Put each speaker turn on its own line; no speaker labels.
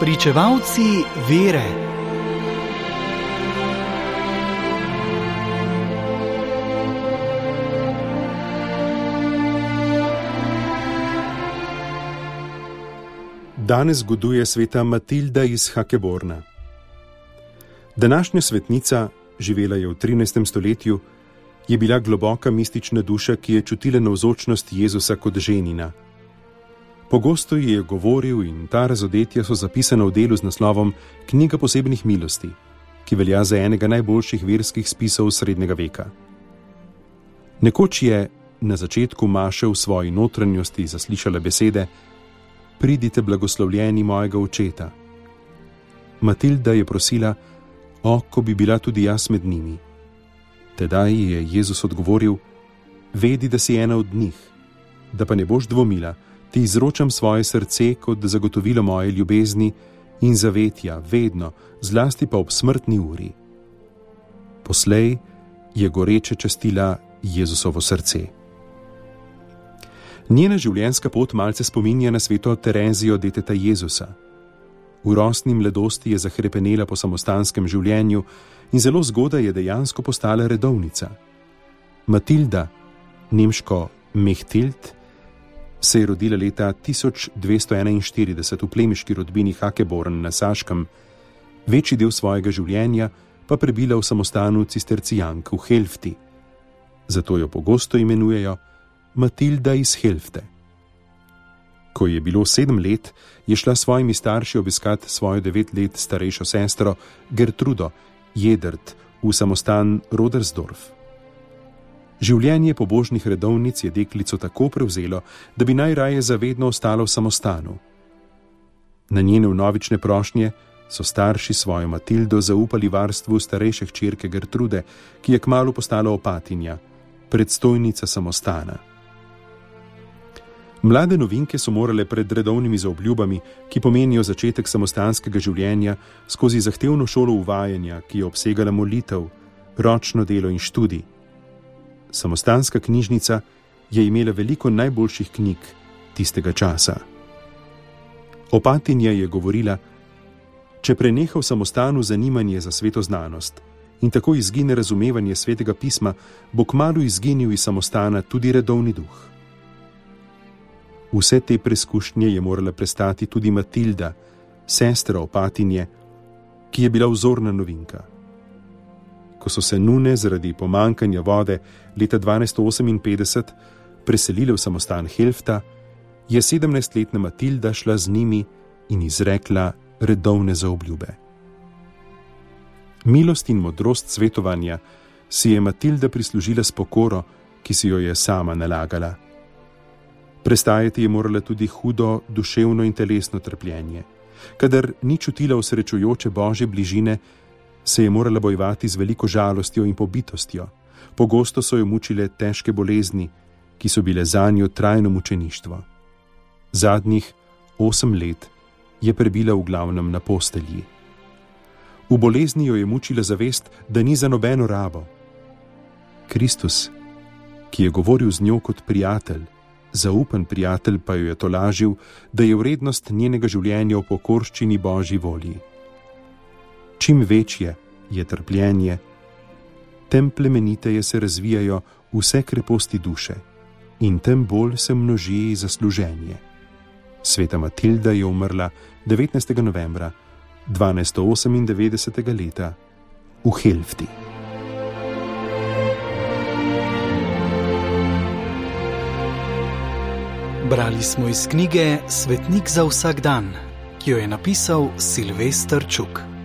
Pričevalci vere.
Danes zgoduje sveta Matilda iz Hakeborna. Današnja svetnica, živela je v 13. stoletju, je bila globoka mistična duša, ki je čutila navzočnost Jezusa kot ženina. Pogosto ji je govoril in ta razodetja so zapisana v delu z naslovom Knjiga posebnih milosti, ki velja za enega najboljših verskih spisov srednjega veka. Nekoč je na začetku Maše v svoji notranjosti zaslišala besede: Pridite, blagoslovljeni mojega očeta. Matilda je prosila, o, ko bi bila tudi jaz med njimi. Tedaj je Jezus odgovoril: Vedi, da si ena od njih, da pa ne boš dvomila ti izročam svoje srce kot zagotovilo moje ljubezni in zavetja, vedno, zlasti pa ob smrtni uri. Poslej je goreče častila Jezusovo srce. Njena življenjska pot malce spominja na sveto Terezijo deteta Jezusa. V rosni mladosti je zahrepenela po samostanskem življenju in zelo zgodaj je dejansko postala redovnica. Matilda, nemško Mehtild, se je rodila leta 1241 v plemiški rodbini Hakeborn na Saškem, večji del svojega življenja pa prebila v samostanu cistercijank v Helfti. Zato jo pogosto imenujejo Matilda iz Helfte. Ko je bilo sedem let, je šla s svojimi starši obiskat svojo devet let starejšo sestro Gertrudo Jedrt v samostan Rodersdorf. Življenje pobožnih redovnic je deklico tako prevzelo, da bi najraje zavedno ostalo v samostanu. Na njene vnovične prošnje so starši svojo Matildo zaupali varstvu starejše hčerke Gertrude, ki je kmalo postala opatinja, predstojnica samostana. Mlade novinke so morale pred redovnimi zaobljubami, ki pomenijo začetek samostanskega življenja, skozi zahtevno šolo uvajanja, ki je obsegala molitev, ročno delo in študij samostanska knjižnica je imela veliko najboljših knjig tistega časa. Opatinja je govorila: Če preneha v samostanu zanimanje za sveto znanost in tako izgine razumevanje svetega pisma, bo kmalo izginil iz samostana tudi redovni duh. Vse te preizkušnje je morala prestati tudi Matilda, sestra opatinje, ki je bila vzorna novinka ko so se nune zaradi pomankanja vode leta 1258 preselile v samostan Helfta, je 17-letna Matilda šla z njimi in izrekla redovne zaobljube. Milost in modrost svetovanja si je Matilda prislužila s pokoro, ki si jo je sama nalagala. Prestajati je morala tudi hudo duševno in telesno trpljenje. Kadar ni čutila osrečujoče božje bližine, se je morala bojevati z veliko žalostjo in pobitostjo. Pogosto so jo mučile težke bolezni, ki so bile za njo trajno mučeništvo. Zadnjih osem let je prebila v glavnem na postelji. V bolezni jo je mučila zavest, da ni za nobeno rabo. Kristus, ki je govoril z njo kot prijatelj, zaupen prijatelj pa jo je tolažil, da je vrednost njenega življenja v pokorščini Božji volji čim večje je trpljenje, tem plemeniteje se razvijajo vse kreposti duše in tem bolj se množi zasluženje. Sveta Matilda je umrla 19. novembra 1298. leta v Helfti.
Brali smo iz knjige Svetnik za vsak dan, ki jo je napisal Silvestr Čuk.